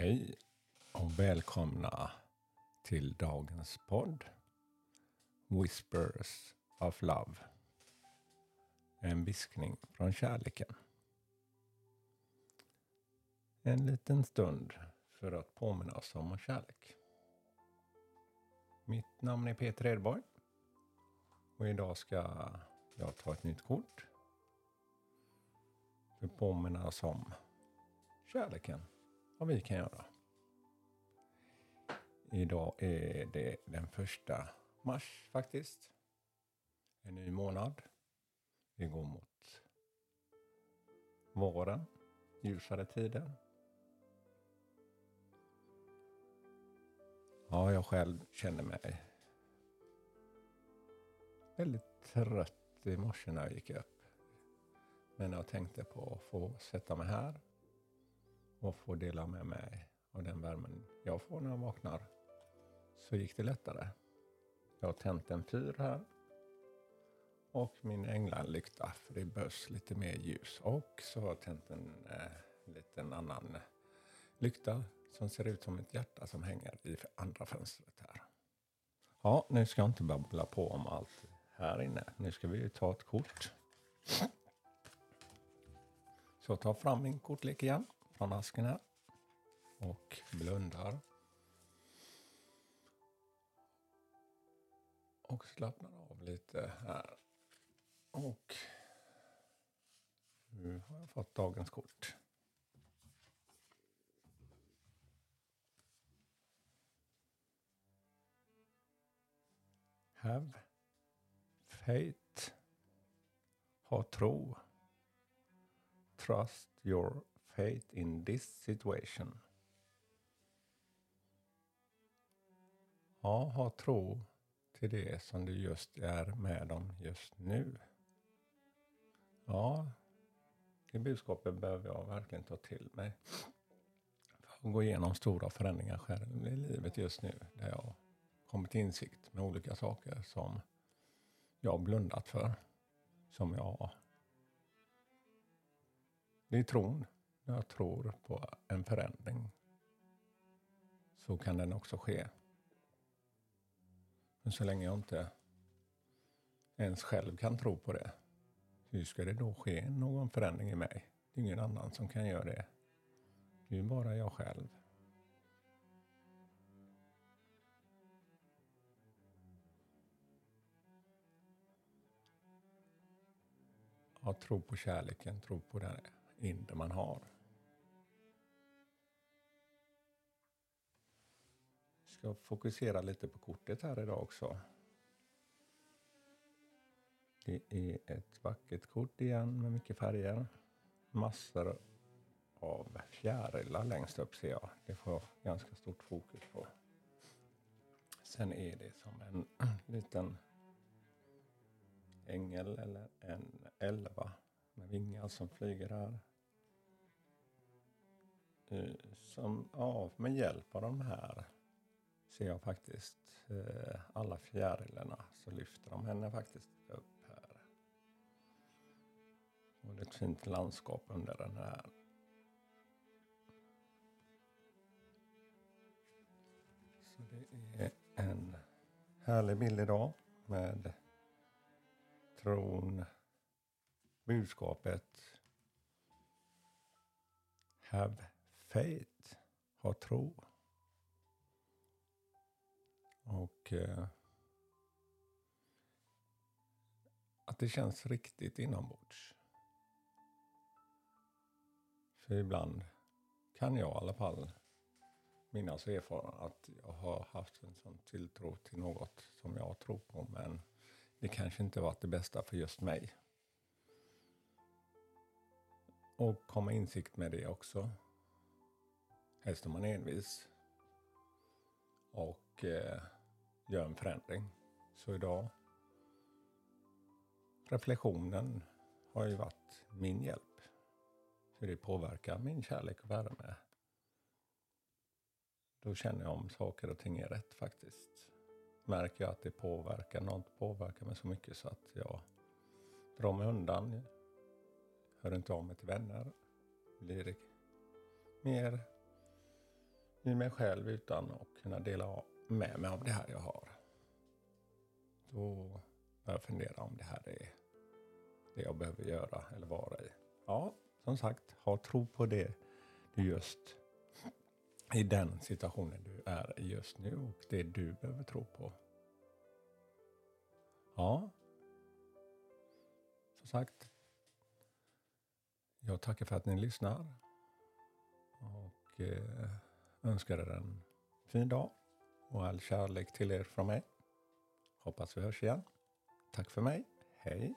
Hej och välkomna till dagens podd Whispers of Love. En viskning från kärleken. En liten stund för att påminna oss om kärlek. Mitt namn är Peter Edborg och idag ska jag ta ett nytt kort för att påminna oss om kärleken vad vi kan göra. Idag är det den första mars faktiskt. En ny månad. Vi går mot våren, ljusare tider. Ja, jag själv känner mig väldigt trött i morse när jag gick upp. Men jag tänkte på att få sätta mig här och få dela med mig av den värmen jag får när jag vaknar så gick det lättare. Jag har tänt en fyr här och min änglalykta för det behövs lite mer ljus. Och så har jag tänt en eh, liten annan lykta som ser ut som ett hjärta som hänger i andra fönstret här. Ja, nu ska jag inte babbla på om allt här inne. Nu ska vi ju ta ett kort. Så ta fram min kortlek igen från asken här. Och blundar. Och slappnar av lite här. Och nu har jag fått dagens kort. Have faith. Ha tro. Trust your fate in this situation. Ja, ha tro till det som du just är med om just nu. Ja, det budskapet behöver jag verkligen ta till mig. För att gå igenom stora förändringar själv i livet just nu. Där jag kommit till insikt med olika saker som jag har blundat för. Som jag... Det är tron jag tror på en förändring så kan den också ske. Men så länge jag inte ens själv kan tro på det, hur ska det då ske någon förändring i mig? Det är ingen annan som kan göra det. Det är bara jag själv. Att tro på kärleken, tro på det inre man har. Ska fokusera lite på kortet här idag också. Det är ett vackert kort igen med mycket färger. Massor av fjärilar längst upp ser jag. Det får jag ganska stort fokus på. Sen är det som en liten ängel eller en elva med vingar som flyger här. Eh, som, ja, med hjälp av de här ser jag faktiskt eh, alla fjärilarna så lyfter de henne faktiskt upp här. Och det är ett fint landskap under den här. Så det är en härlig bild idag med tron, budskapet Have faith, ha tro. Och eh, att det känns riktigt inombords. För ibland kan jag i alla fall minnas och erfara att jag har haft en sån tilltro till något som jag tror på men det kanske inte varit det bästa för just mig. Och komma insikt med det också. Helst om man är envis. Och eh, gör en förändring. Så idag, reflektionen har ju varit min hjälp. Hur det påverkar min kärlek och värme. Då känner jag om saker och ting är rätt faktiskt. Märker jag att det påverkar, något påverkar mig så mycket så att jag drar mig undan. Hör inte av mig till vänner. Blir mer i mig själv utan att kunna dela av med mig av det här jag har. Då börjar jag fundera om det här är det jag behöver göra eller vara i. Ja, som sagt, ha tro på det du just i den situationen du är i just nu och det du behöver tro på. Ja, som sagt, jag tackar för att ni lyssnar och eh, önskar er en fin dag och all kärlek till er från mig. Hoppas vi hörs igen. Tack för mig. Hej!